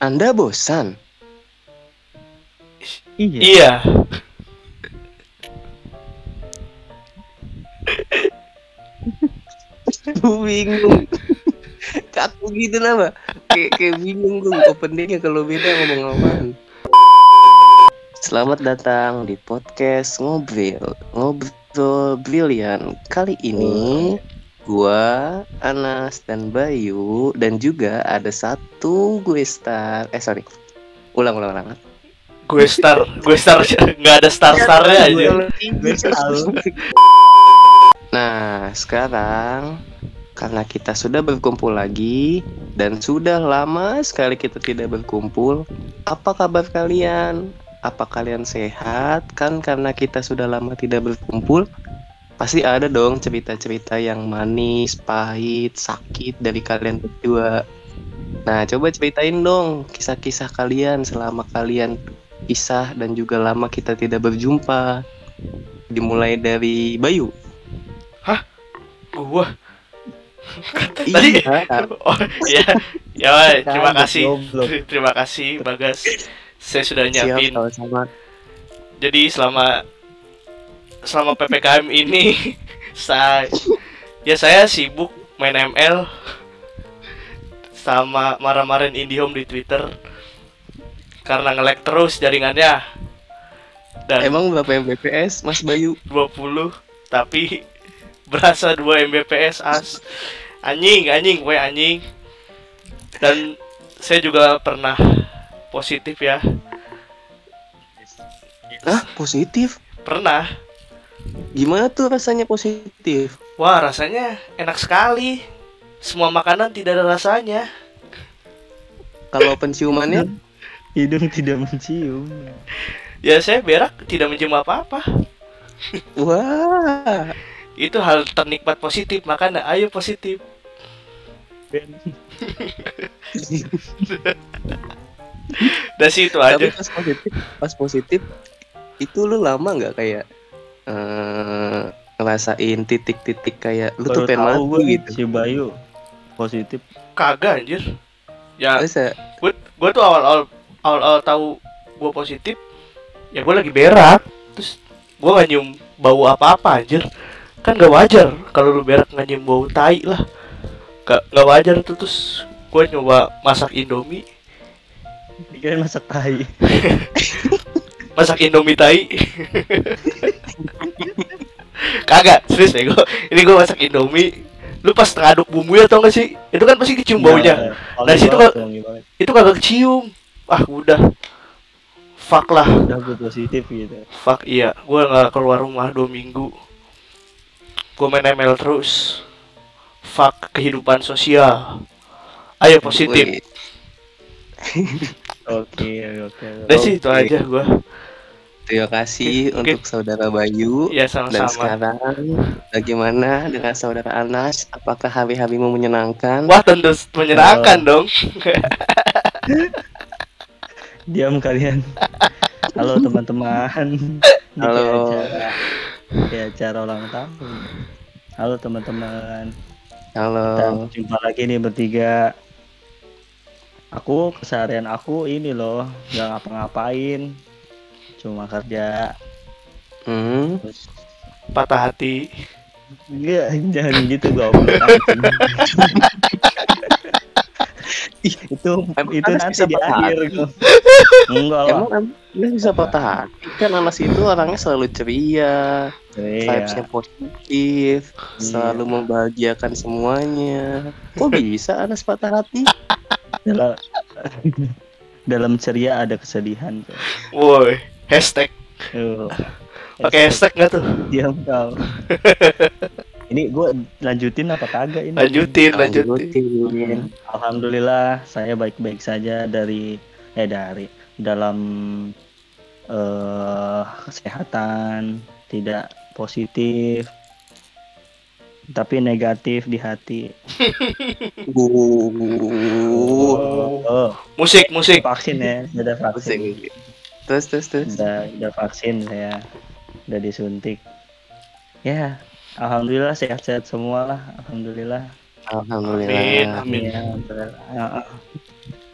Anda bosan? Iya. Iya. Bingung. Kaku gitu nama. Kayak kayak bingung gue openingnya kalau beda ngomong apaan. Selamat datang di podcast Ngobrol. Ngobrol Brilian. Kali ini gua, Anas dan Bayu dan juga ada satu gue star. Eh sorry. Ulang ulang ulang. Gue star, gue star nggak ada star starnya aja. Nah, sekarang karena kita sudah berkumpul lagi dan sudah lama sekali kita tidak berkumpul, apa kabar kalian? Apa kalian sehat? Kan karena kita sudah lama tidak berkumpul, pasti ada dong cerita-cerita yang manis, pahit, sakit dari kalian berdua. Nah, coba ceritain dong kisah-kisah kalian selama kalian pisah dan juga lama kita tidak berjumpa. Dimulai dari Bayu. Gua. Tadi Iya. Oh iya, ya Wai, terima kasih, terima kasih Bagas. Saya sudah nyiapin. Jadi selama selama ppkm ini. Saya ya saya sibuk main ML sama marah-marahin IndiHome di Twitter karena nge-lag terus jaringannya. Dan Emang berapa Mbps, Mas Bayu? 20 tapi berasa 2 Mbps as. Anjing anjing gue anjing. Dan saya juga pernah positif ya. Hah, positif? pernah Gimana tuh rasanya positif? wah rasanya enak sekali. Semua makanan tidak ada rasanya. Kalau penciumannya? Hidung tidak mencium. ya saya berak tidak mencium apa-apa. Wah, itu hal ternikmat positif makanya ayo positif. Dan situ tapi aja. pas positif, pas positif itu lu lama nggak kayak eh ngerasain titik-titik kayak lu tuh pengen tahu mati gue gitu. si Bayu positif. kagak anjir ya Masa? gue gue tuh awal awal awal awal tahu gue positif ya gue lagi berak terus gue gak nyium bau apa apa anjir kan gak wajar kalau lu berak nggak nyium bau tai lah gak gak wajar tuh terus gue nyoba masak indomie Pikirin masak tai. masak indomie tai kagak serius bego ini gue masak indomie lu pas ngaduk bumbunya tau gak sih itu kan pasti kecium baunya Iya, Dari situ kok- itu kagak kecium ah udah fuck lah Udah gue positif gitu. Fuck iya, gue nggak keluar rumah dua minggu. Gue main ML terus. Fuck kehidupan sosial. Ayo positif. Oke, oke. Udah sih itu aja gue. Terima kasih Oke. untuk saudara Bayu. Ya Dan sama-sama. sekarang bagaimana dengan saudara Anas? Apakah hari-harimu menyenangkan? Wah tentu menyenangkan dong. Diam kalian. Halo teman-teman. Di Halo. acara, di acara ulang tahun. Halo teman-teman. Halo. Kita jumpa lagi nih bertiga. Aku keseharian aku ini loh, nggak ngapa-ngapain, cuma kerja. Hmm. Terus Patah hati. Enggak, jangan gitu goblok. Ih, itu Emang itu Anas nanti bisa di patah akhir. Enggak lah. Emang dia bisa patah hati? Kan Anas itu orangnya selalu ceria, vibesnya Iya. positif, selalu membahagiakan semuanya. Kok bisa Anas patah hati? Dalam, dalam ceria ada kesedihan. coy. Woi, hashtag. Pakai hashtag nggak tuh? Diam kau. Ini gue lanjutin apa kagak ini? Lanjutin, lanjutin. Lanjutin. Alhamdulillah saya baik-baik saja dari eh dari dalam eh kesehatan tidak positif tapi negatif di hati. Uh, Oh, Musik, musik. vaksin ya, udah vaksin. Pusing. Terus terus terus. Udah udah vaksin saya. Udah disuntik. Ya, alhamdulillah sehat-sehat semua lah, alhamdulillah. Alhamdulillah. Amin, amin. Ya, alhamdulillah.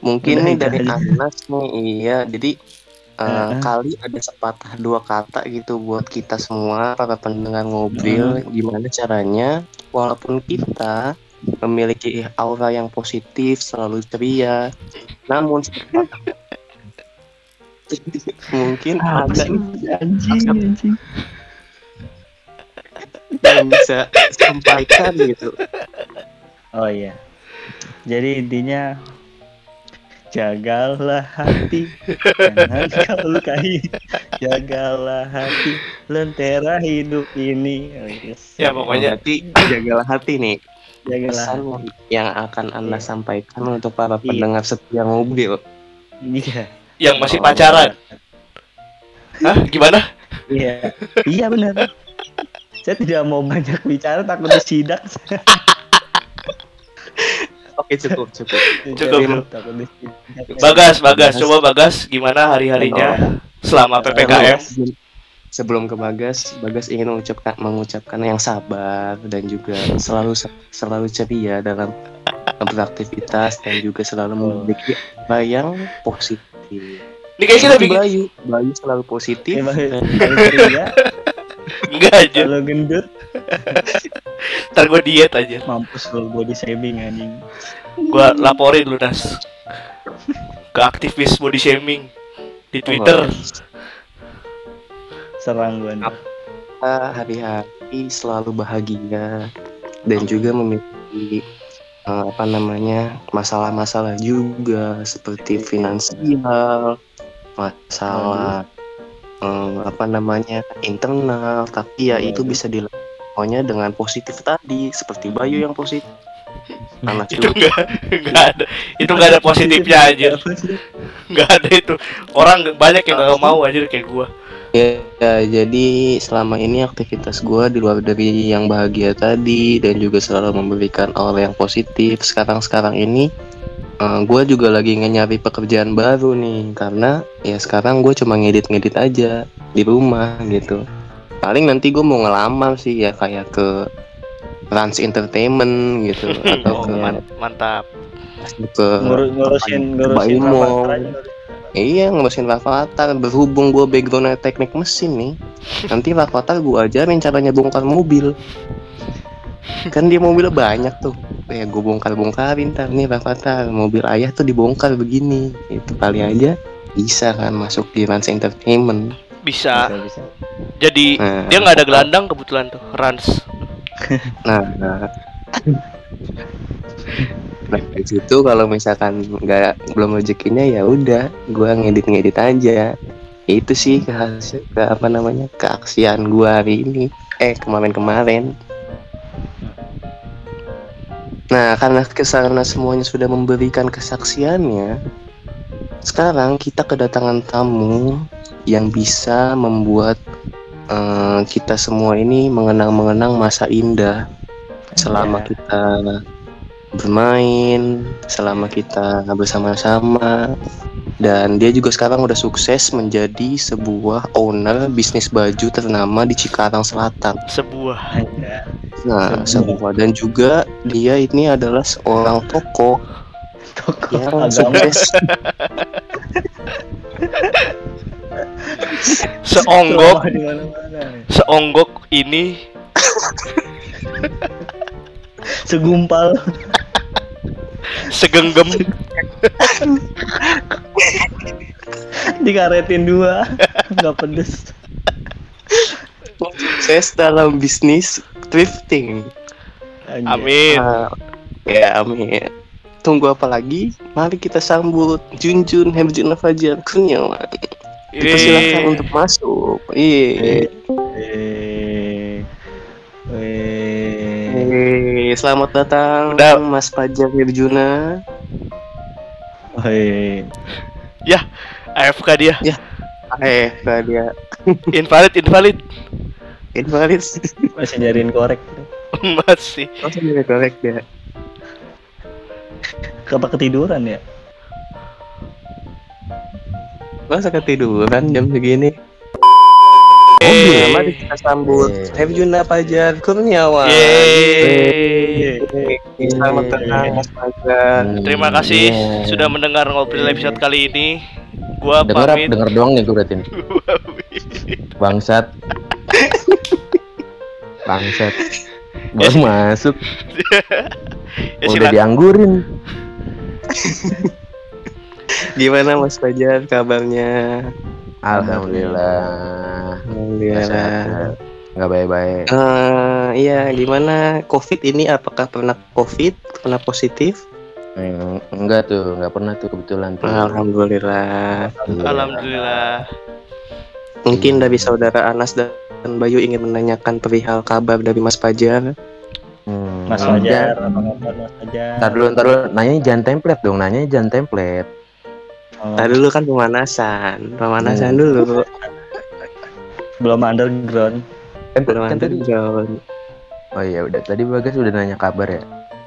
Mungkin Udah nih dari. Anas nih, iya. Jadi eh, Heeh. kali ada sepatah dua kata gitu buat kita semua para pendengar ngobrol. Gimana caranya, walaupun kita memiliki aura yang positif, selalu ceria, namun sepatah mungkin ada anjing anjing yang bisa sampaikan gitu. oh iya jadi intinya jagalah hati jangan kau lukai jagalah hati lentera hidup ini oh, yes. Ya, pokoknya- Berarti jagalah hati nih. jagalah pesan yang akan anda Iya. sampaikan untuk para Iya. pendengar setia mobil. iya Yang masih Oh, pacaran. Hah? Gimana? iya iya benar saya tidak mau banyak bicara takut disidak Oke cukup cukup. Cukup. takut disidak Bagas, Bagas, coba Bagas gimana hari-harinya selama PPKM? Sebelum ke Bagas, Bagas ingin mengucapkan mengucapkan yang sabar dan juga selalu selalu ceria dalam beraktivitas dan juga selalu memiliki apa yang Ini kayak kita bikin Bayu, Bayu selalu positif. Kalau ceria, enggak aja. kalau gendut Ntar gue diet aja. mampus lo body shaming anjing Gua laporin lu Nas ke aktivis body shaming di Twitter. serang gua nih. kita hari-hari selalu bahagia dan juga memiliki eh, apa namanya masalah-masalah juga seperti finansial, masalah eh, apa namanya internal, tapi ya itu Waduh. bisa dilakukannya dengan positif tadi seperti Bayu yang positif. Anak Itu juga enggak enggak ada. Itu enggak ada positifnya anjir. Enggak ada itu. Orang banyak yang gak mau anjir kayak gua. Ya, ya, jadi selama ini aktivitas gue di luar dari yang bahagia tadi dan juga selalu memberikan aura yang positif. Sekarang-sekarang ini gue juga lagi nyari pekerjaan baru nih karena ya sekarang gue cuma ngedit-ngedit aja di rumah gitu. Paling nanti gue mau ngelamar sih ya kayak ke Rans Entertainment gitu atau Oh, ke man- mantap. ke Ngur- ngurusin ngurusin. Iya ngurusin Rafathar Berhubung gue backgroundnya teknik mesin nih Nanti Rafathar gue ajarin caranya bongkar mobil Kan dia mobilnya banyak tuh Ya gue bongkar-bongkarin ntar nih Rafathar Mobil ayah tuh dibongkar begini Itu kali aja bisa kan masuk di Rans Entertainment Bisa. Bisa, bisa. Jadi Nah, dia nggak ada gelandang kebetulan tuh. Rans. Nah, nah. Nah, di situ kalau misalkan nggak belum rezekinya ya udah, gua ngedit-ngedit aja. Itu sih kehasil ke apa namanya keaksian gua hari ini. Eh kemarin-kemarin. Nah, karena ke sana semuanya sudah memberikan kesaksiannya, sekarang kita kedatangan tamu yang bisa membuat eh, kita semua ini mengenang-mengenang masa indah selama Ya. kita bermain, selama kita bersama-sama. Dan dia juga sekarang udah sukses menjadi sebuah owner bisnis baju ternama di Cikarang Selatan. Sebuah. Nah, Sebuah. sebuah dan juga dia ini adalah seorang tokoh Toko yang agama. sukses Seonggok, Di mana-mana. seonggok ini Segumpal. Segenggam Dikaretin dua. Enggak pedes. sukses dalam bisnis thrifting. Anjir. Amin. Ah, ya amin. Tunggu apa lagi? Mari kita sambut Junjun Herjun Fajar Kurniawan. Dipersilakan untuk masuk. Iya. Eh. Eh, Selamat datang Udah. Mas Fajar Herjuna. Eh. AFK dia. Eh, Kak dia Invalid, invalid. invalid. Masih nyariin korek. Masih. Langsung dia korek dia. Apa ketiduran ya? Masa ketiduran jam segini? Yeay. Nah, mari kita sambut. Herjuna Pajar Kurniawan. Yeay. Selamat datang Mas Pajar. Terima kasih sudah mendengar ngobrol episode kali ini. Gua Denger, pamit. denger doang nih gue berarti. Bangsat. Bangsat. Baru masuk, ya udah dianggurin. Gimana Mas Pajar kabarnya? Alhamdulillah. Alhamdulillah. Nggak baik-baik. Eh, iya, gimana COVID ini? Apakah pernah COVID? Pernah positif? Eng- Enggak tuh, nggak pernah tuh kebetulan tuh. Alhamdulillah. Alhamdulillah. Mungkin dari saudara Anas dan Bayu ingin menanyakan perihal kabar dari Mas Pajar. Hmm, Mas Fajar, apa kabar Mas Fajar? Ntar dulu, ntar dulu. Nanya jangan template dong, nanya jangan template. Oh, Tadi dulu kan pemanasan, pemanasan Hmm. dulu. belum underground. Kan, Belum kan tadi. underground. Oh iya udah, tadi Bagas udah nanya kabar ya.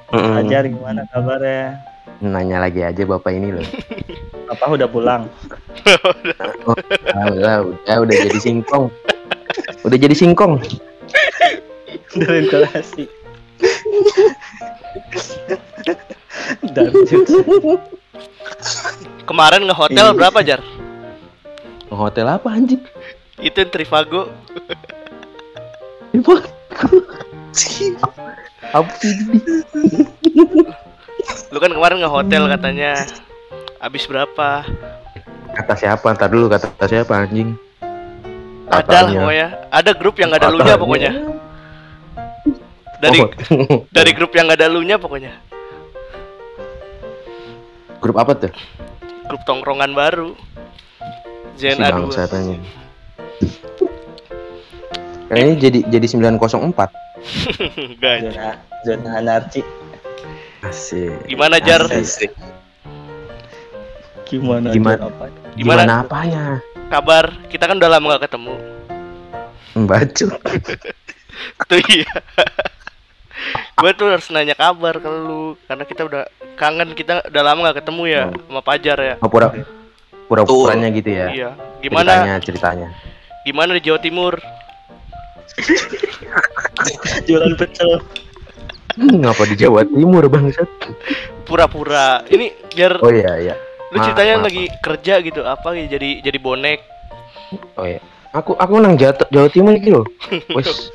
Mm-mm. Fajar gimana kabarnya? Nanya lagi aja bapak ini loh. Apa udah pulang? Ah, udah, udah, udah jadi singkong. Udah jadi singkong. Dari kolasi. Dan Kemarin nge-hotel Iya. berapa, Jar? Hotel apa anjing? Itu yang Trivago. Apa ini? Lu kan kemarin nge-hotel katanya. Habis berapa? Kata siapa? Ntar dulu kata siapa anjing? Ada lah pokoknya. Ada grup yang gak ada lunya pokoknya. Dari Oh, dari grup yang gak ada lunya pokoknya. grup apa tuh? Grup tongkrongan baru. Si ZNA 2. bangsa tanya. Kayaknya jadi jadi 904. Enggak. zona zona anarki. Asik. Gimana Jar? Asik. Gimana? Gimana? Apa? Gimana? Gimana apanya? Kabar? Kita kan udah lama gak ketemu. Bacot. Tuh iya. Gue tuh harus nanya kabar ke lu karena kita udah kangen kita udah lama gak ketemu ya sama Pajar ya. Oh, pura pura-puranya gitu ya. Iya. Gimana Ceritanya, ceritanya. gimana di Jawa Timur? Jualan pecel. Hmm, Ngapa di Jawa Timur bangsat? Pura-pura. Ini biar Oh iya iya. lu maaf, ceritanya maaf. lagi kerja gitu apa gitu, jadi jadi bonek. Oh iya. Aku aku nang Jawa, Jawa Timur gitu loh. Wes,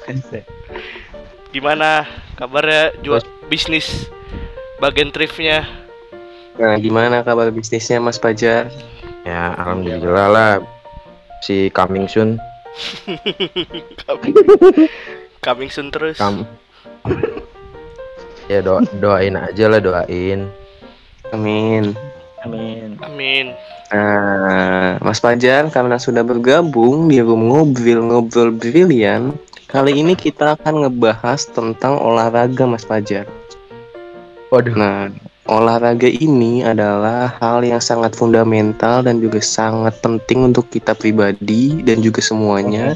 Gimana kabarnya jual bisnis bagian thriftnya? Nah, gimana kabar bisnisnya Mas Pajar? ya alhamdulillah lah. Si coming soon, Coming soon terus. kam. ya do doain aja lah doain. Amin. Amin. Amin. Nah, Mas Pajar karena sudah bergabung di room ngobrol-ngobrol brilian, kali ini kita akan ngebahas tentang olahraga Mas Pajar. Waduh. Nah, olahraga ini adalah hal yang sangat fundamental dan juga sangat penting untuk kita pribadi dan juga semuanya.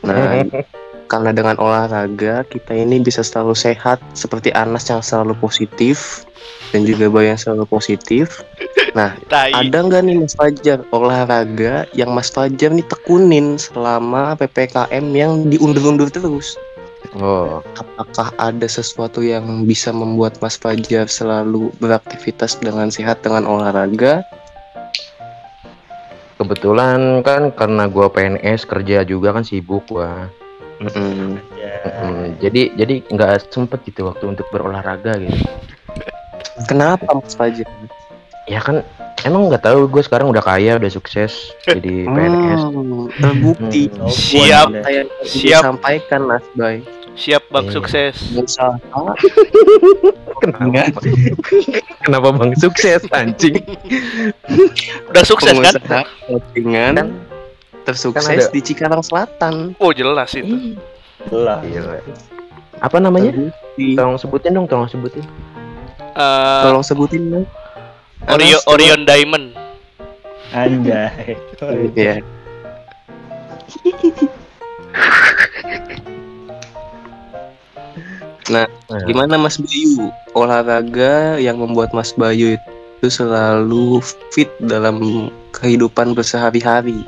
Nah, karena dengan olahraga kita ini bisa selalu sehat seperti Anas yang selalu positif dan juga Bayu yang selalu positif. Tai. Ada nggak nih Mas Fajar olahraga yang Mas Fajar nih tekunin selama PPKM yang diundur-undur terus? Oh, Apakah ada sesuatu yang bisa membuat Mas Fajar selalu beraktivitas dengan sehat dengan olahraga? kebetulan kan karena gua PNS kerja juga kan sibuk gua. Mm, jadi jadi nggak sempet gitu waktu untuk berolahraga gitu. Kenapa Mas Fajar? Ya kan emang nggak tahu gue sekarang udah kaya udah sukses jadi PNS. Hmm, terbukti. Hmm. Siap. Boleh. Saya Siap. sampaikan Mas Bay. Siap Bang Iya. sukses. Kenapa? Kenapa bang sukses anjing? Udah sukses kan? clothingan Kan- tersukses kan ada- di Cikarang Selatan. Oh jelas itu. Lah. Gila. Apa namanya? Terbukti. Tolong sebutin dong, tolong sebutin. Eh, Tolong sebutin Mas. Coba. Orion Diamond. Anjay. Iya. Nah, gimana Mas Bayu? Olahraga yang membuat Mas Bayu itu selalu fit dalam kehidupan bersehari-hari.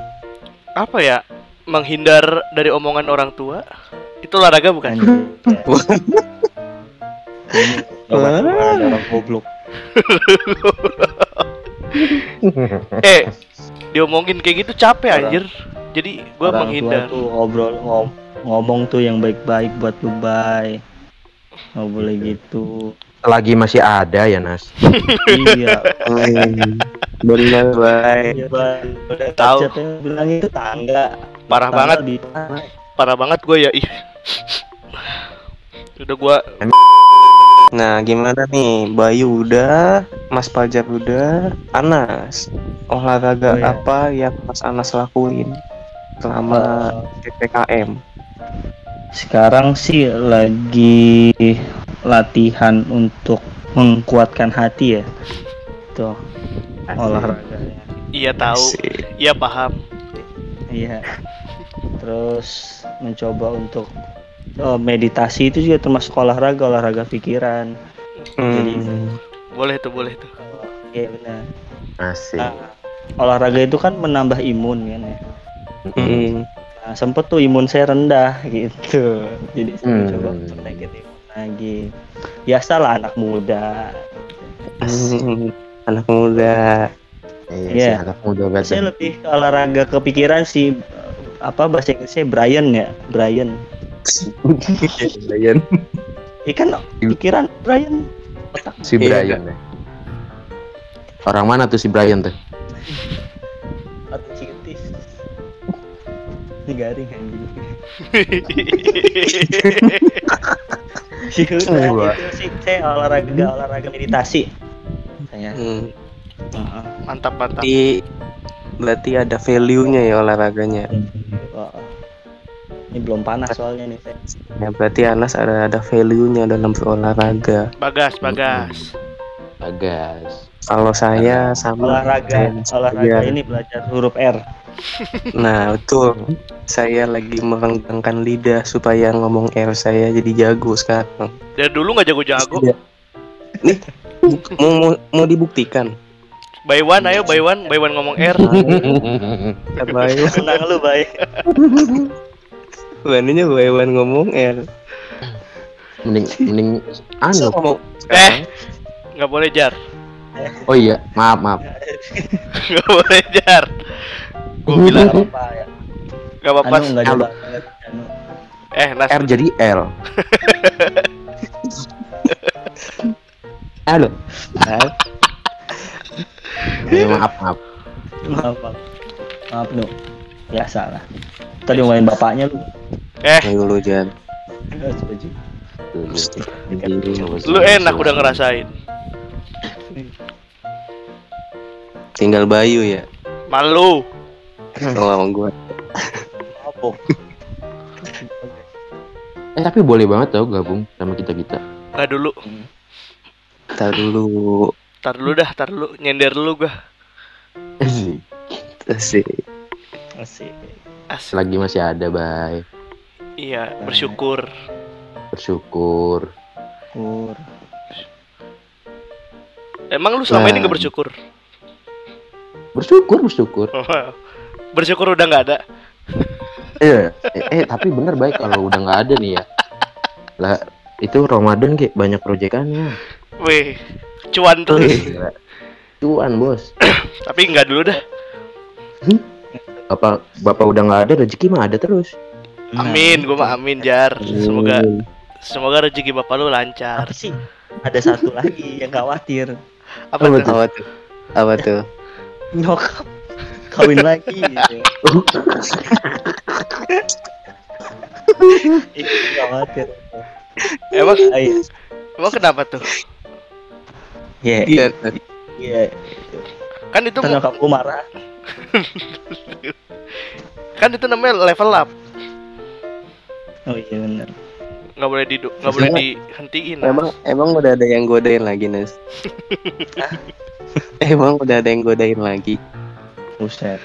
Apa ya? menghindar dari omongan orang tua itu olahraga bukan? Ya. Ini olahraga orang goblok. eh, diomongin kayak gitu capek Orang- anjir. Jadi gua Orang menghindar. tua tuh ngobrol ngom- ngomong tuh yang baik-baik buat lu bay. Nggak boleh gitu. Selagi masih ada ya Nas. iya. Benar baik. Iya, Bay. Udah Tahu. siapa yang bilang itu tangga. Parah Tangga banget, Di... parah banget gue ya. Ih. Udah gua Nah, gimana nih? Bayu udah, Mas Pajar udah, Anas. Olahraga Oh, iya. apa yang Mas Anas lakuin selama PPKM? Sekarang sih lagi latihan untuk menguatkan hati ya. Tuh, olahraganya. iya tahu, iya paham. Iya. Terus mencoba untuk oh, meditasi itu juga termasuk olahraga, olahraga pikiran. Hmm. Boleh tuh, boleh tuh. Iya benar. Asik. Nah, olahraga itu kan menambah imun kan ya. Hmm. Nah, sempet tuh imun saya rendah gitu. Jadi saya Hmm. mencoba untuk naikin imun lagi. Biasalah anak muda. Hmm. Anak muda. Iya, sih, anak muda banget. Saya lebih ke olahraga kepikiran sih apa bahasa Inggrisnya Brian ya, Brian. Brian. Ikan pikiran Brian. Otak Si Iya. Brian ya. Orang mana tuh si Brian tuh? otak citis. Ini garing anjing. Udah, itu sih saya olahraga olahraga meditasi. Saya. Hmm. Heeh. mantap, mantap. Berarti, berarti ada value-nya ya olahraganya. Heeh. Ini belum panas soalnya nih saya. Ya, berarti Anas ada ada value-nya dalam berolahraga. Bagas, bagas. Bagas. Kalau saya sama Olahraga, saya- olahraga ini belajar huruf R. Nah, betul. Saya lagi merenggangkan lidah supaya ngomong R saya jadi jago sekarang. Dari dulu nggak jago-jago. Iya. Nih, mau, mau, mau dibuktikan. By one, ayo by one, by one ngomong R. Ya, Bayu. Senang lu baik. Bandingnya Baywan ngomong R. mending mending anu. ngomong Eh, nggak boleh jar, Oh iya, maaf maaf. nggak boleh jar. Gue bilang apa ya? nggak apa-apa. Anu enggak Anu. Anu. Eh, Nas, R jadi L. Halo. Eh, maaf maaf. Maaf, maaf. Maaf lu. Biasa lah. Tadi ngomongin bapaknya lu. eh, Ayo lu Jan. Lu enak udah ngerasain. Tinggal Bayu ya. Malu. Sama gua. Apa? Eh tapi boleh banget tau gabung sama kita kita. Nggak dulu. Tar dulu. Tar dulu dah, tar dulu. Nyender dulu gua. Asik. Asik. Asik. Lagi masih ada, bay. Iya, bersyukur. Bersyukur. Kur. Emang lu selama ini Nah. nggak bersyukur? Bersyukur, bersyukur. bersyukur udah nggak ada. Iya. eh, eh, tapi bener baik kalau udah nggak ada nih ya. Lah itu Ramadan kayak banyak proyekannya. Wih, cuan terus. Gila. Cuan bos. Tapi nggak dulu dah. Bapak bapak udah nggak ada rezeki mah ada terus. Amin, gua mah amin jar. Semoga semoga rezeki bapak lu lancar. Apa sih? Ada satu lagi yang khawatir. Apa Apa tuh? Apa tuh? Apa tuh? Nyokap kawin lagi gitu. Khawatir. Emang Ayo. emang kenapa tuh? Iya, Iya. iya. Kan itu Kan nyokap gua marah. kan itu namanya level up. Oh iya benar. Nggak boleh di nggak boleh dihentiin. Nas. Emang emang udah ada yang godain lagi Nas? emang udah ada yang godain lagi? Buset.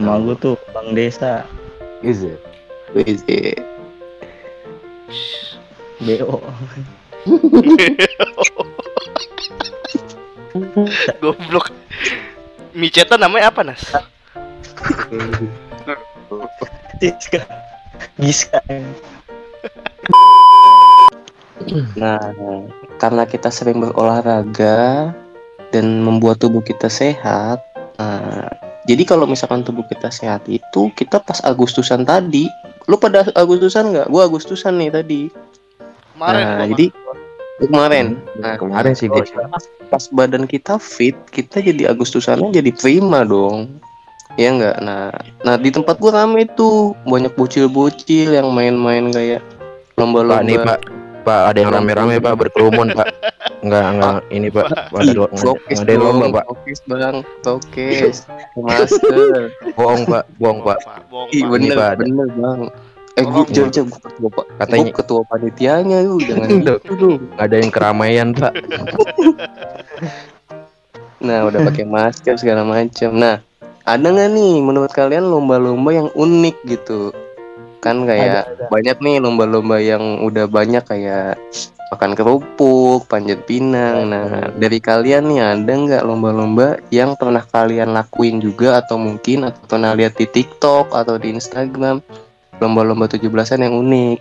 Emak gua tuh bang desa Iya. Wih, BO. Goblok. Miceta namanya apa, Nas? Giska. Giska. Nah, karena kita sering berolahraga dan membuat tubuh kita sehat. Nah, jadi kalau misalkan tubuh kita sehat itu kita pas Agustusan tadi, lu pada Agustusan nggak? Gua Agustusan nih tadi. Kemarin nah, jadi kemarin. Nah, Kemarin sih gue. pas, pas badan kita fit, kita jadi Agustusannya jadi prima dong. Ya enggak? Nah, nah di tempat gua rame tuh, banyak bocil-bocil yang main-main kayak Pak lomba-lomba. nih Pak, Pak ada yang rame-rame Pak berkerumun Pak. Enggak enggak ini Pak, ada lo- Tokes ada yang lomba Pak. tokes bang, tokes, masker. Bohong Pak, bohong Pak. Bohong, Ih Pak. Ini, bener, Pak, bener bang. Eh gue Tolong, jangan gue ketua pak, Katanya- Gua ketua panitianya lu jangan gitu dong. Ada yang keramaian Pak. Nah udah pakai masker segala macam. Nah ada nggak nih menurut kalian lomba-lomba yang unik gitu? Kan kayak Ada, ada. banyak nih lomba-lomba yang udah banyak kayak makan kerupuk, panjat pinang. Nah dari kalian nih ada nggak lomba-lomba yang pernah kalian lakuin juga atau mungkin atau pernah lihat di TikTok atau di Instagram lomba-lomba 17-an yang unik.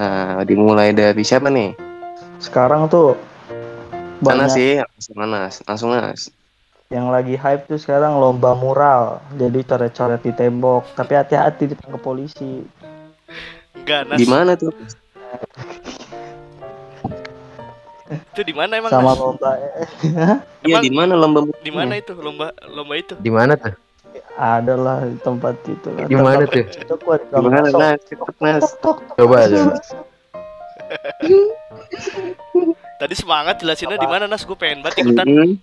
Nah dimulai dari siapa nih? Sekarang tuh Mana banyak sih? Langsung Mas, langsung Mas. yang lagi hype tuh sekarang lomba mural. Jadi coret-coret di tembok. Tapi hati-hati ditangkap polisi. Enggak, Nas. Di mana tuh? Itu di mana emang? Sama Nas? lomba Iya Emang- di mana lomba Di mana itu lomba lomba itu? Di mana tuh? Ada lah di tempat itu. lah. Di mana tuh? Itu gua di Di mana masuk. Nas? Cepet Nas. Tok, tok, tok. Coba aja. Tadi semangat jelasinnya di mana Nas? Gue pengen banget ikutan. Hmm.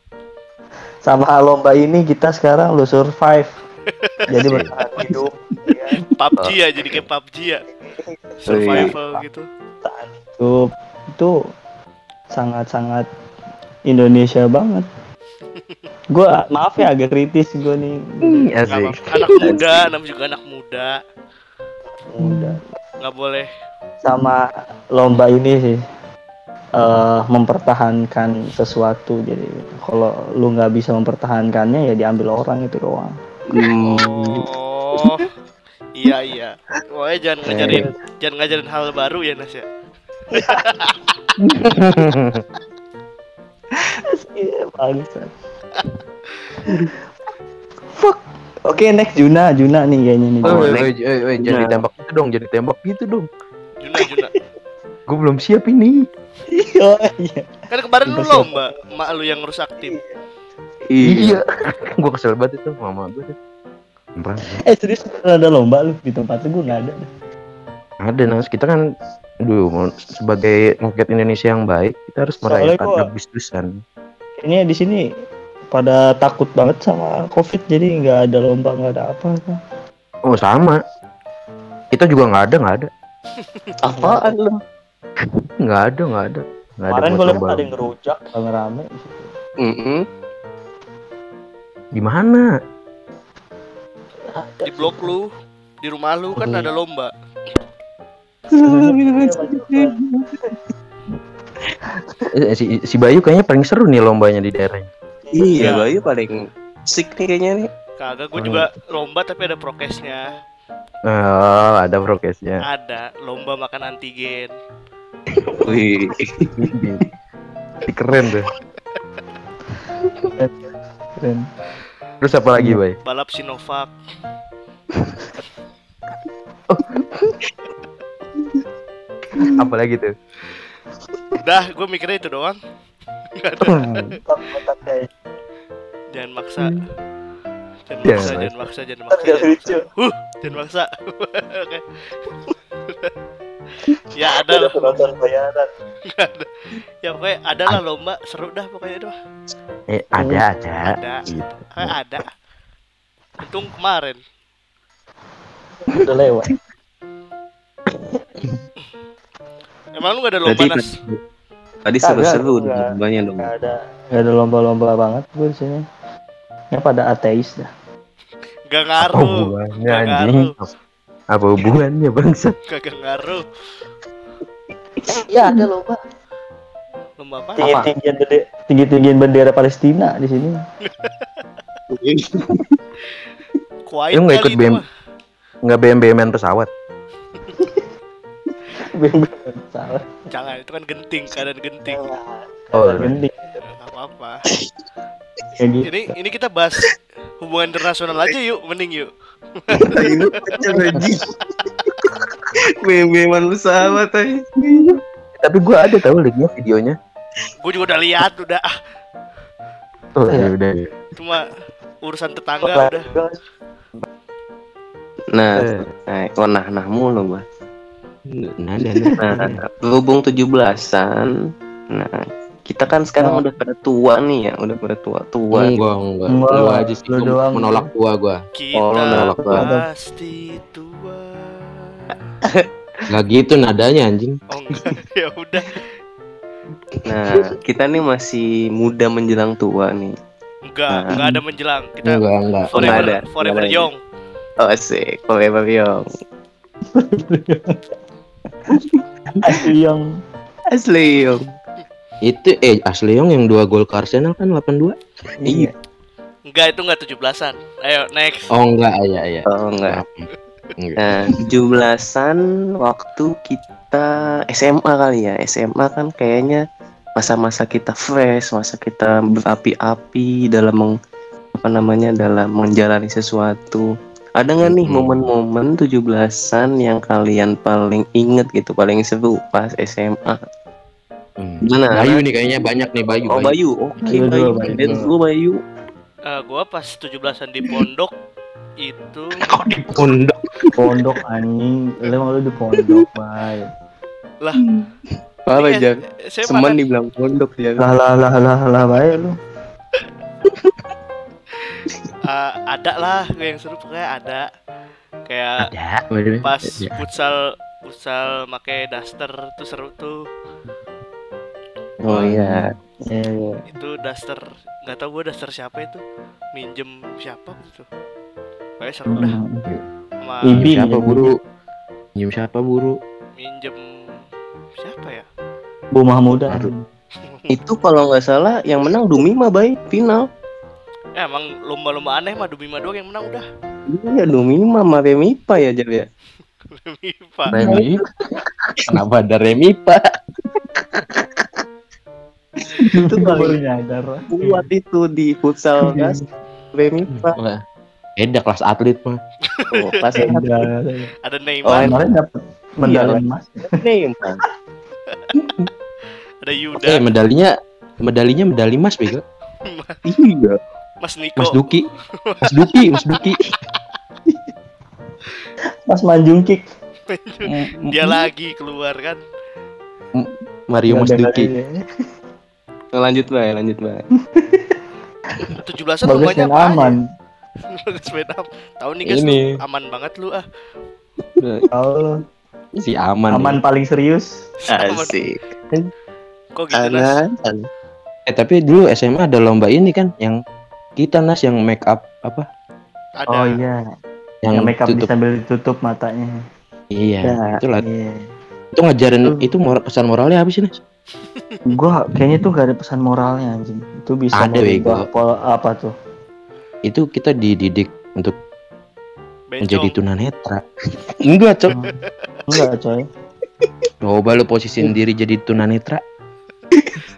Sama lomba ini kita sekarang lu survive. Jadi bertahan hidup. ya. PUBG ya jadi kayak PUBG ya. Survival gitu. Bertahan hidup. Itu sangat-sangat Indonesia banget. Gua maaf ya agak kritis gue nih. Asik. Anak muda, namanya juga anak muda. Udah. Nggak boleh. sama lomba ini sih eh mempertahankan sesuatu jadi kalau lu nggak bisa mempertahankannya ya diambil orang itu doang. Oh. Iya iya. Pokoknya jangan ngajarin jangan ngajarin hal baru ya Nas ya. Iya, bangsat. Fuck. Oke, next Juna, Juna nih kayaknya nih. Oh, Oh, woi, woi, jangan Nah. ditembak gitu dong, jadi tembak gitu dong. Juna Juna. Gue belum siap ini. oh, iya. Kan kemarin lu lomba, mak lu yang rusak tim. Iya. gue kesel banget itu mama gue. Eh, serius ada lomba lu di tempat lu gue nggak ada. Ada Nas, kita kan mau- sebagai rakyat Indonesia yang baik, kita harus merayakan Agustusan. Kayaknya di sini pada takut banget sama covid jadi nggak ada lomba nggak ada apa apa Oh, sama. Kita juga nggak ada, nggak ada. Apaan lu? Nggak ada, nggak ada. Nggak ada kemarin gue lihat ada yang ngerujak rame rame Mm-mm. Di mana? Di blok lu, di rumah lu kan ada lomba. Eh, si, si Bayu kayaknya paling seru nih lombanya di daerahnya. Iya, Iya. Bayu paling sick nih kayaknya nih. Kagak, gue juga lomba tapi ada prokesnya. Oh, ada prokesnya. Ada lomba makan antigen. Wih. Ih, Keren tuh. keren Terus apa lagi, Bay? Balap Sinovac. Apa lagi tuh? Udah, gue mikirnya itu doang. Nggak ada. Kayak- Jangan maksa. Jangan Jangan maksa, maksa. jangan maksa, jangan maksa, Nggak jangan lucu. maksa. Huh, jangan maksa. Ya ada lah. penonton bayaran Ya pokoknya ada lah lomba seru dah pokoknya itu. Eh, ada, ada. Ada. Gitu. Eh, ada. Untung kemarin. udah lewat Emang lu gak ada lomba nas? Tadi seru-seru lombanya dong. nggak ada ada lomba-lomba banget gue di sini ya pada ateis dah Gak Apa ngaruh. hubungannya Gak anjing? ngaruh. Apa hubungannya bangsa? Kagak ngaruh. ya ada lomba Lomba apa? tinggi tinggian bendera tinggi tinggian bendera Palestina di sini Kuwait Lu nggak ikut BM? nggak BM BM pesawat. Salah Jangan, itu kan genting, keadaan genting. Oh, Gending. Nggak apa-apa. kayak gitu Ini ini kita bahas hubungan internasional aja yuk, mending yuk. Ini kecil lagi. Meme-meman pesawat aja. tapi gua ada tahu linknya videonya. Gue juga udah lihat udah ah, Oh, Iya. ya udah. cuma urusan tetangga udah. Nah, Eh, nah, nah nah mulu gua. Nada, Nah, berhubung 17-an. Nah, kita kan sekarang Oh. udah pada tua nih ya, udah pada tua tua. Enggak, enggak. Enggak, Lu aja sih lu gua doang. menolak gua gua. Kita Oh, nolak banget. pasti tua. Enggak gitu nadanya anjing. Oh enggak, ya udah. Nah, kita nih masih muda menjelang tua nih. Enggak, Nah. enggak ada menjelang. Kita Enggak, enggak. Nggak forever, ada. forever Nggak ada. young. Oh, asik, forever young. asli yang Asli young. Itu eh asli yang yang dua gol ke Arsenal kan 82. Iya. Enggak, itu enggak 17-an. Ayo, next. Oh enggak, iya iya. Oh, enggak. Enggak. Nah, 17-an waktu kita SMA kali ya. SMA kan kayaknya masa-masa kita fresh, masa kita berapi-api dalam meng, apa namanya dalam menjalani sesuatu. Ada nggak nih Hmm. momen-momen 17-an yang kalian paling inget gitu, paling seru pas SMA? Hmm. Gimana? Bayu nih kayaknya banyak nih Bayu. Oh Bayu, oke Bayu Bayu, Bayu Let's dulu. go Bayu. Eh, gua pas 17-an di pondok itu Kok di pondok? pondok anjing lu lu di pondok bay Apa Iya, Jan? saya Semen makan dibilang pondok ya. lah lah lah lah lah bay lu eh, ada lah yang seru pokoknya ada kayak Ada. Pas Iya. futsal futsal make daster tuh seru tuh Oh iya. Iya, iya. itu daster nggak tahu gua daster siapa itu minjem siapa gitu kayak seru dah Hmm. sama Ibi. siapa ya, buru? Nyium siapa buru? minjem siapa ya Bu Mahmuda. Itu kalau nggak salah yang menang Dumima Bay final. Eh, emang lomba-lomba aneh mah Dumima doang yang menang udah Iya Dumima sama Remipa ya Jal ya. Dumima Remi. Kenapa ada Remi Pak? Itu baru nyadar kuat itu di futsal gas Remipa. Wah, Beda kelas atlet mah. Oh, pas Udah. ada Oh, Neymar kemarin dapat medali emas Neymar. ada Yuda Eh medalinya medalinya medali emas bego. Iya. Mas Niko Mas Duki. Mas Duki, Mas Duki. Mas Manjungkik dia lagi keluar kan Mario Mas Duki. ya. Lanjut Bay, lanjut Bay. 17-an bagus lomanya dan apa aman apa tahun ini guys Ini. aman banget lu ah kalau Si aman. aman paling serius. Asik. kok gitu nas. Eh tapi dulu SMA ada lomba ini kan yang kita Nas yang make up apa? ada oh iya Yang, yang makeup tutup. sambil ditutup matanya Iya, Ya, itu lah. iya Itu ngajarin itu moral, pesan moralnya sih Nas? gua kayaknya tuh gak ada pesan moralnya anjing itu bisa Ada, Bego. pola apa tuh Itu kita dididik untuk menjadi bencong tunanetra. Enggak, Cok. enggak coy Coba lu posisiin diri jadi tunanetra.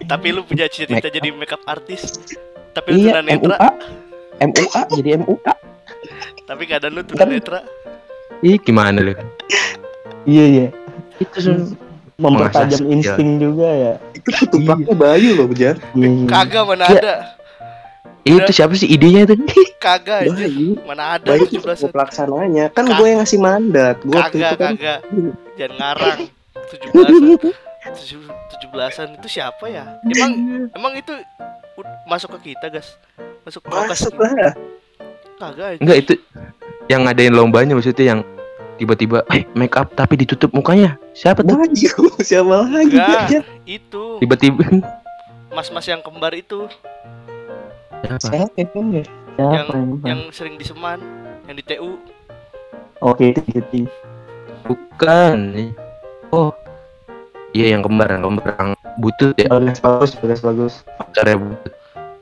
tapi lu punya cita-cita Make up. jadi makeup artis tapi lu Iya, tunanetra MUA. MUA jadi MUA. tapi keadaan lu tunanetra Ih, gimana lu? iya iya Itu Sun. mempertajam insting juga ya Itu ketupraknya Bayu loh, Jar. iya, iya. kagak mana Iya. ada Itu siapa sih idenya itu? kagak aja Bayu. mana ada Bayu 17 itu pelaksananya. Kan gue yang ngasih mandat. Gue waktu kagak itu kan kagak jangan ngarang 17 17-an itu siapa ya emang emang itu masuk ke kita guys masuk ke masuk lah. kagak aja Enggak itu yang ngadain lombanya maksudnya yang tiba-tiba eh make up tapi ditutup mukanya. Siapa tuh? Siapa lagi? Itu Tiba-tiba mas-mas yang kembar itu Siapa? Siapa ya? yang siapa yang, yang sering di Seman yang di TU oke itu Bukan. Oh. Iya yang kembar, yang kembar yang butut ya, bagus bagus bagus bagus pacarnya butut.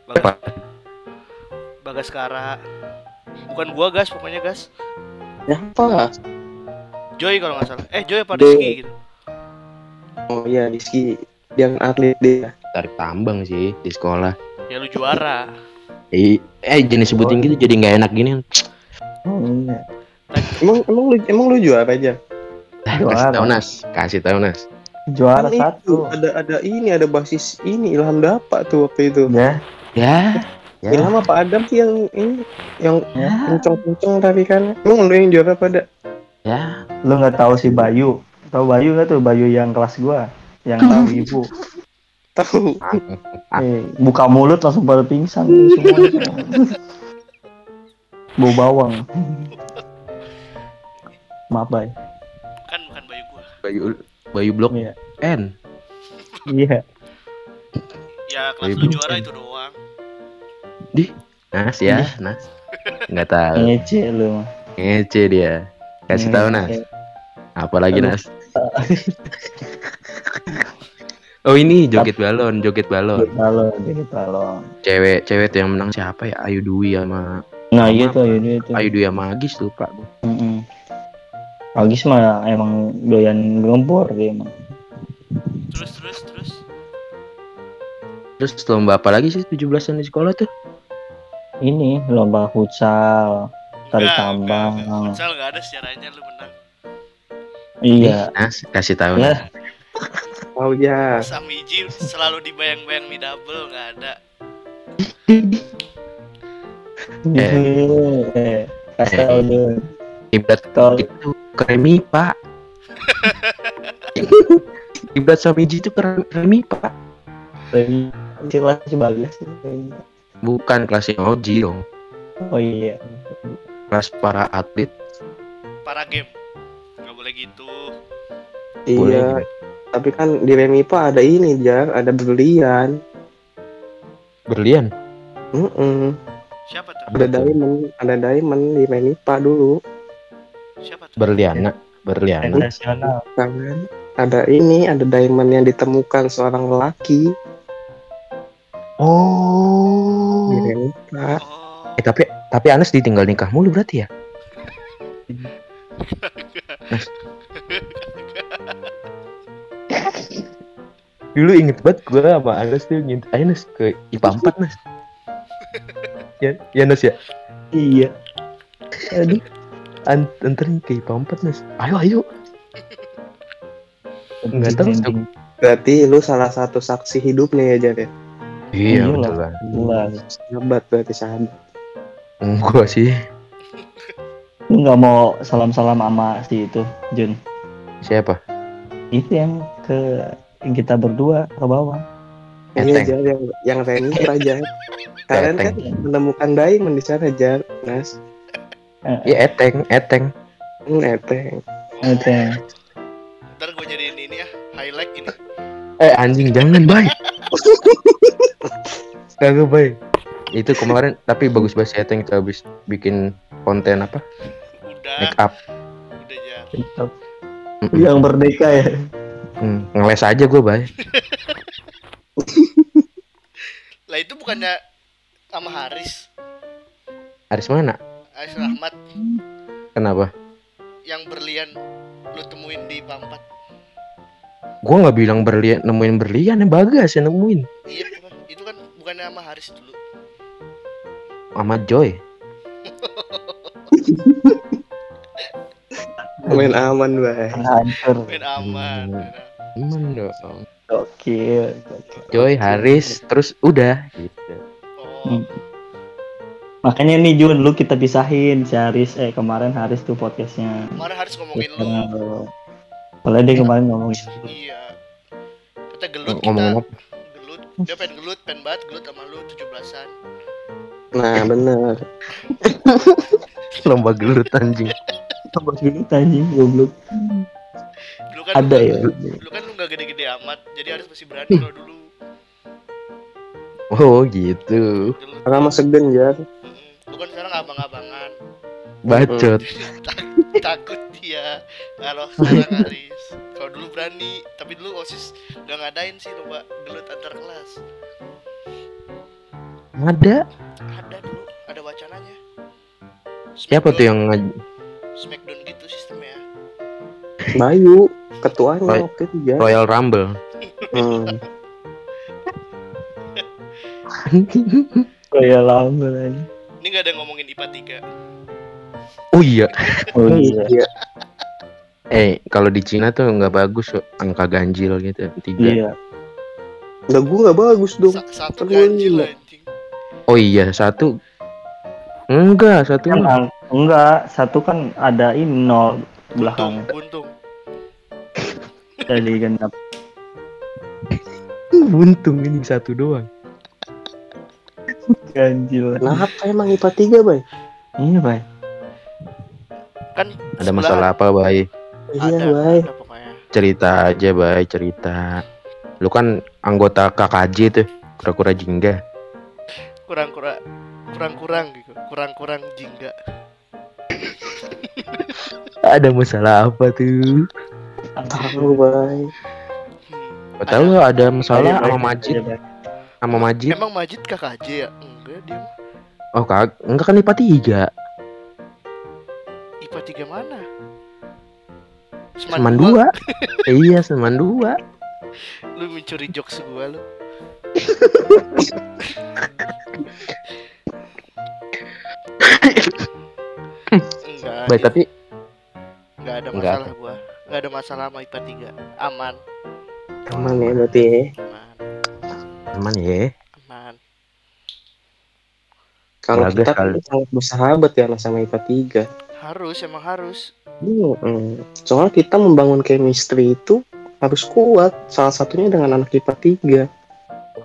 Bagas, Bagaskara bukan gua gas pokoknya gas Ya apa? Joy kalau nggak salah. Eh Joy apa. Rizky gitu. Oh iya, Rizky. Yang atlet dia. Tarik tambang sih di sekolah. Ya lu juara. Eh, eh jenis sebutin gitu jadi nggak enak gini. Oh, iya. Emang emang lu emang lu juara aja? Eh, Juara. kasih tahu Nas, kasih tahu Nas. Juara Kan itu, satu. Ada ada ini ada basis ini Ilham Dapak tuh waktu itu. Ya, Ya, ya. Ilham apa Adam sih yang ini yang ya. kenceng-kenceng tarikannya? Emang lu yang juara pada? Ya, Lu nggak tahu si Bayu? Tahu Bayu nggak tuh? Bayu yang kelas gua, yang tahu ibu. Tahu. Eh, buka mulut langsung pada pingsan semua. Bau bawang. Maaf, Bay. Kan bukan bayu gua. Bayu Bayu Blok Iya. N. Iya. Ya kelas Bayu lu Blok juara N. itu doang. Nas ya, Nas. Nggak tahu. Ngece lu. Ngece dia. Kasih tahu Nas. Ngece. Apalagi. Nas? Oh ini joget balon, joget balon. Balon, jadi balon. Cewek, cewek tuh yang menang siapa ya? Ayu Dwi sama Nah, iya tuh, ini itu. Ayu Dwi sama Agis lupa gua. Mm Agis mah emang doyan gempor dia emang. Terus terus terus. Terus lomba apa lagi sih 17-an di sekolah tuh? Ini lomba futsal, tarik tambang. Futsal nggak ada sejarahnya lu menang. Iya. Nas, kasih tahu Ya. Oh ya. Samiji selalu dibayang-bayang mi double nggak ada. Eh, kasih tahu dulu. Ibrat itu kremi pak. Ibrat Samiji itu kremi pak. dari kelas bagus. Bukan kelasnya Oji dong. Oh iya. Kelas para atlet. Para game. Nggak boleh gitu. Boleh Iya. gitu. Tapi kan di Remipa ada ini Jar, ada berlian. Berlian. Mm-mm. Siapa tuh? Ada diamond, ada diamond di Remipa dulu. Siapa tuh? Berliana. Berliana. Nasional. Kan ada ini, ada diamond yang ditemukan seorang lelaki Oh. Remipa. Oh. Eh tapi tapi Anas ditinggal nikah mulu berarti ya? Dulu inget banget gue sama Anas tuh ngintip ayo Nas ke IPA 4 Nas Ya, ya Nas ya Iya. Aduh. An anterin ke IPA 4 Nas Ayo ayo Nggak tahu. Berarti lu salah satu saksi hidupnya ya Jar ya? Iya Iyalah. betul lah Jelas. Sahabat berarti sahabat. Enggak sih Lu nggak mau salam-salam sama si itu, Jun? Siapa? Itu yang ke yang kita berdua ke bawah. Iya. Jar yang yang Remipa Jar. Kalian kan menemukan diamond di sana Jar, Nas. Eh, Iya Eteng Eteng Hmm, eteng. yang Ntar gue jadiin ini ya highlight ini. Eh anjing jangan bay Kagak bay Itu kemarin tapi bagus banget si Eteng itu habis bikin konten apa? Udah, Make up udah ya. TikTok. Mm-mm. yang merdeka ya. Hmm, ngeles aja gue bay Lah itu bukannya sama Haris, Haris mana? Haris Rahmat Kenapa? yang berlian lu temuin di Pampat. Gue nggak bilang berlian nemuin berlian ya bagas yang nemuin Iya bukan, itu kan bukannya sama Haris dulu. sama Joy. Main aman, Bay. Hancur. Main aman. Main aman. Dong. Gokil. Joy, Haris, terus udah gitu. Oh. Makanya nih Jun, lu kita pisahin si Haris. Eh kemarin Haris tuh podcastnya. kemarin Haris ngomongin lu. Sekarang lu. Soalnya dia kemarin ngomongin. Iya. Kita gelut kita. Ngomong-ngomong Gelut. Dia pengen gelut, pengen banget gelut sama lu 17-an. Nah, bener. lomba gelut anjing. Tambah gini anjing goblok. Dulu kan Ada lu, ya. Dulu kan lu gak gede-gede amat, jadi Haris masih berani kalau dulu. Oh gitu. Gelut. Karena mah segen, Jar. Abang-abangan. Bacot. Tak- takut dia kalau sekarang Haris kalau dulu berani tapi dulu osis gak ngadain sih lomba gelut antar kelas Ada. ada dulu ada wacananya Siapa tuh yang ngaj- Smack Bayu ketuanya Roy- waktu itu ya. Royal Rumble. Hmm. Kayak lama aja. Ini nggak ada ngomongin IPA 3 Oh iya. Oh iya. Iya. Eh, kalau di Cina tuh nggak bagus angka ganjil gitu. Tiga. Iya. Lah gue nggak bagus dong. Sa- Satu Kan ganjil anjing Oh iya, satu. Enggak, satu. Kan ang- enggak, satu kan ada ini nol Buntung, belakang buntung jadi genap. Buntung ini satu doang. Ganjil. Kenapa emang IPA 3, Bay? Iya, Bay. Kan Ada masalah apa, Bay? Iya, Ada, Bay. ada Cerita aja, Bay, cerita. Lu kan anggota KKJ tuh, kura-kura jingga. kurang-kurang kurang-kurang gitu kurang-kurang jingga Ada masalah apa tuh? Tahu, Bay. Hmm. Tahu ada masalah sama. Majid, Bay. Sama Majid. emang Majid KKJ ya enggak dia Oh, kag enggak kan IPA 3. IPA 3 mana Seman dua. iya, seman dua. lu mencuri jokes gua lu enggak Baik, tapi enggak ada Enggak masalah gua enggak ada masalah sama IPA 3 aman Aman ya berarti ya. Aman ya. aman Kalau kita kan sangat bersahabat ya sama IPA 3. harus emang harus Hmm. Soalnya kita membangun chemistry itu harus kuat. Salah satunya dengan anak IPA 3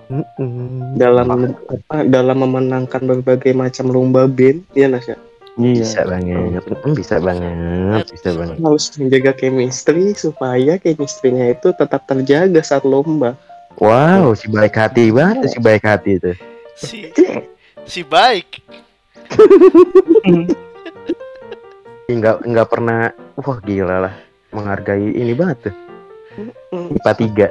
Mm-mm. dalam apa dalam memenangkan berbagai macam lomba band ya Nas ya. Bisa Iya. banget, bisa banget, bisa banget. harus menjaga chemistry supaya chemistry-nya itu tetap terjaga saat lomba. Wow, si baik hati banget si baik hati itu. si si baik Enggak enggak pernah wah gila lah menghargai ini banget tuh. IPA 3.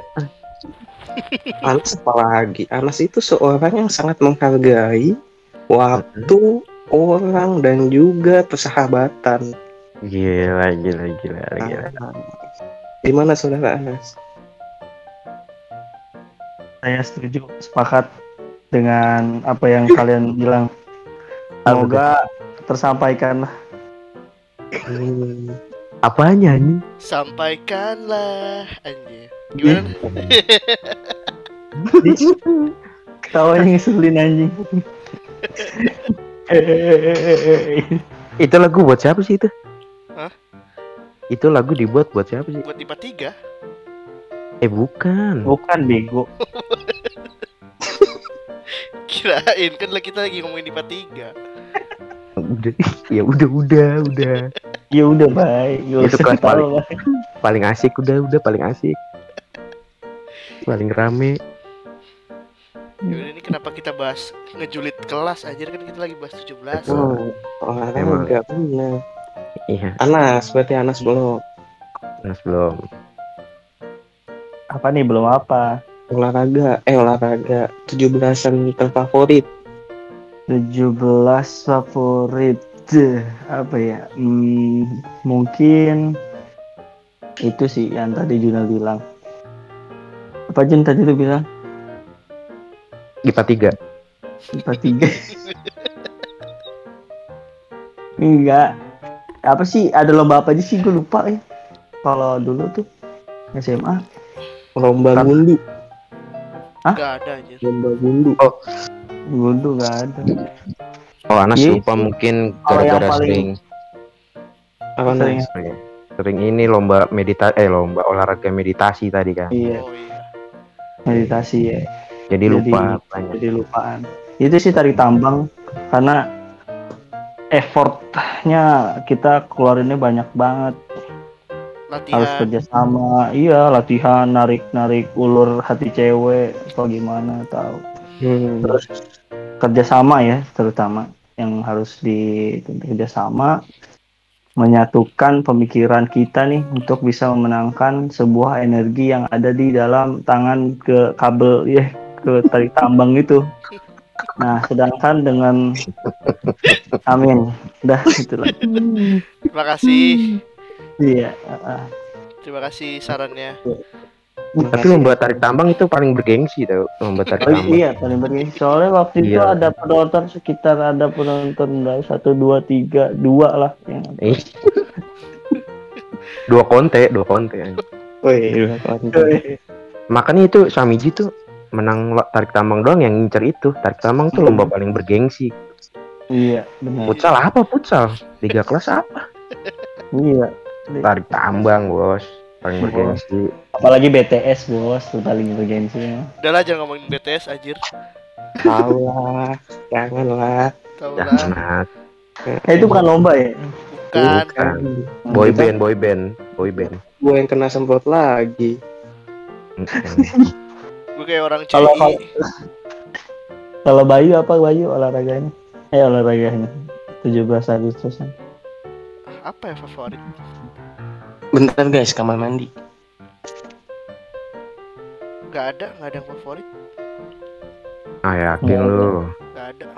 Anas apalagi Anas itu seorang yang sangat menghargai waktu orang dan juga persahabatan. Gila, gila, gila, gila. Gimana saudara Anas? Saya setuju, sepakat dengan apa yang kalian bilang. Semoga tersampaikan. Hmm. Apanya nih? sampaikanlah anjir gimana Ketawanya ngeselin anjing. Itu lagu buat siapa sih itu? Hah? Itu lagu dibuat buat siapa sih? buat IPA 3 Eh bukan. Bukan bego. kirain kan lah kita lagi ngomongin IPA 3 Udah, ya udah, udah, udah. Ya udah baik. Itu kelas ketawa, paling- Bay. Paling asik udah, udah paling asik. Paling rame. Yaudah ini kenapa kita bahas ngejulit kelas anjir kan kita lagi bahas 17 Oh, olahraga benar. Iya, Anas, berarti Anas belum Mas belum. Apa nih belum apa? olahraga. Eh olahraga 17-an terfavorit. 17 favorit apa ya? Hmm, mungkin itu sih yang tadi Juna bilang. Apa Jun tadi lu bilang? IPA 3. IPA 3 Enggak Apa sih Ada lomba apa aja sih Gue lupa ya Kalau dulu tuh SMA Lomba Kan- gundu, Gak ada anjir. Lomba gundu. Gue tuh gak ada. Oh, Anas Iya. lupa mungkin gara-gara paling- sering. Apa Sering. Sering, sering ini lomba meditasi eh lomba olahraga meditasi tadi kan. Iya. Oh iya. Meditasi ya. Jadi Jadi- lupa banyak. Jadi lupaan. Itu sih tarik tambang Karena Effortnya Kita keluarinnya banyak banget latihan. Kerja sama iya latihan narik narik ulur hati cewek atau gimana tahu. Hmm. terus kerjasama ya terutama yang harus di kerjasama. Menyatukan pemikiran kita nih untuk bisa memenangkan sebuah energi yang ada di dalam tangan ke kabel ya ke tarik tambang itu. Nah sedangkan dengan amin. Udah itulah. Terima kasih iya uh, Terima kasih sarannya. Tapi lomba tarik tambang itu paling bergengsi tau lomba tarik Oh tambang. iya paling bergengsi soalnya waktu itu Iya. ada penonton sekitar ada penonton berapa satu dua tiga dua lah yang Eh. dua konte, dua konte. Wih, Makanya itu Samiji tuh menang tarik tambang doang yang ngincer itu. Tarik tambang tuh lomba paling bergengsi. iya benar Futsal apa futsal? Liga kelas apa? iya Tarik tambang, Bos. Paling bergengsi. apalagi BTS bos tuh paling bergengsi ya. Udah lah jangan ngomongin BTS anjir. Tahu lah, janganlah. Tahu lah. Jangan. eh itu bukan lomba ya Bukan. Bukan. Boy band, boy band, boy band. Gue yang kena semprot lagi. Gue kayak orang Kalau- CI. kalau- kalau Bayu apa Bayu olahraganya eh olahraganya 17 Agustusan Apa ya favorit? Bentar guys, kamar mandi. Gak ada, gak ada yang favorit. Ah yakin lu. Gak ada.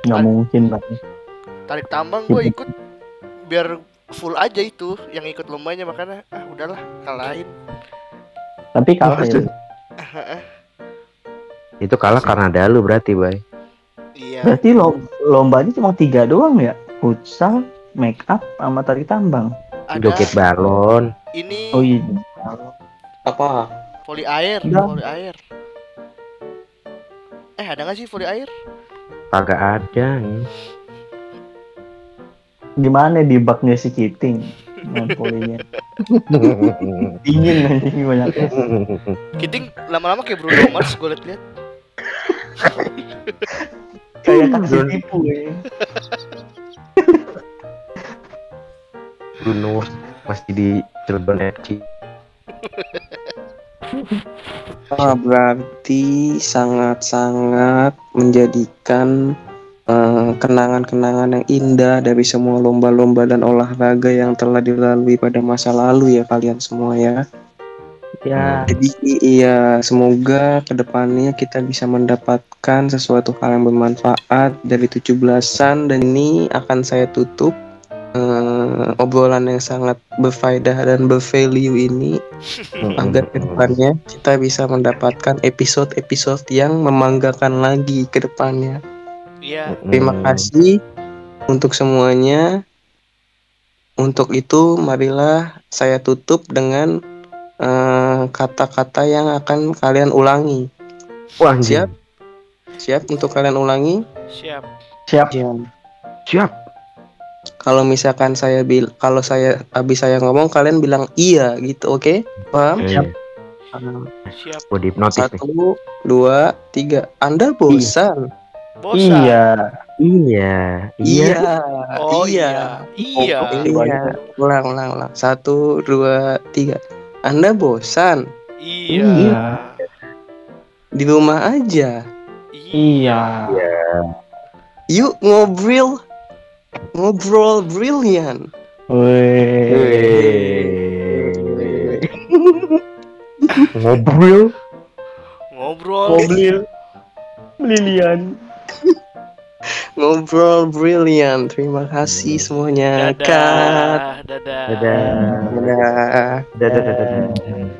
nggak mungkin lah Tarik tambang gue ikut biar full aja itu yang ikut lombanya makanya ah udahlah kalahin. tapi kalah ya Itu kalah karena ada lu berarti, Bay. Iya. berarti lom- lombanya cuma tiga doang ya futsal make up sama tarik tambang Ada Joget balon. ini oh iya Apa? voli air, Udah. voli air. Eh ada gak sih voli air? Kagak ada. nih. gimana di baknya si Kiting main polinya dingin anjing banyak. Kiting lama-lama kayak Bruno Mars gue liat-liat. kayak taksi tipu ya. Bruno masih di Cilegon FC. Ah, berarti sangat-sangat menjadikan eh, kenangan-kenangan yang indah dari semua lomba-lomba dan olahraga yang telah dilalui pada masa lalu ya kalian semua ya. ya Jadi iya semoga ke depannya kita bisa mendapatkan sesuatu hal yang bermanfaat dari 17-an dan ini akan saya tutup eh, obrolan yang sangat berfaedah dan bervalue ini agar ke depannya kita bisa mendapatkan episode-episode yang membanggakan lagi ke depannya. Iya. Terima Hmm. kasih untuk semuanya. Untuk itu, marilah saya tutup dengan eh, kata-kata yang akan kalian ulangi. Wah. Siap? Siap untuk kalian ulangi? Siap. siap Siap. Kalau misalkan saya bil, kalau saya habis saya ngomong, kalian bilang iya gitu, oke? Paham? Eh, Siap. Siap. Satu, dua, tiga. Anda bosan? Bosan. iya Iya. Iya. Oh iya. iya. Iya. Iya. Ulang, ulang, ulang. Satu, dua, tiga. Anda bosan? Iya. Di rumah aja. Iya. iya Yuk ngobrol. Ngobrol brilian. Ngobrol. Ngobrol. mobil Lilian Ngobrol brilian. Terima kasih semuanya. Cut. Dadah. Dadah. Dadah. Dadah. Dadah. dadah, dadah.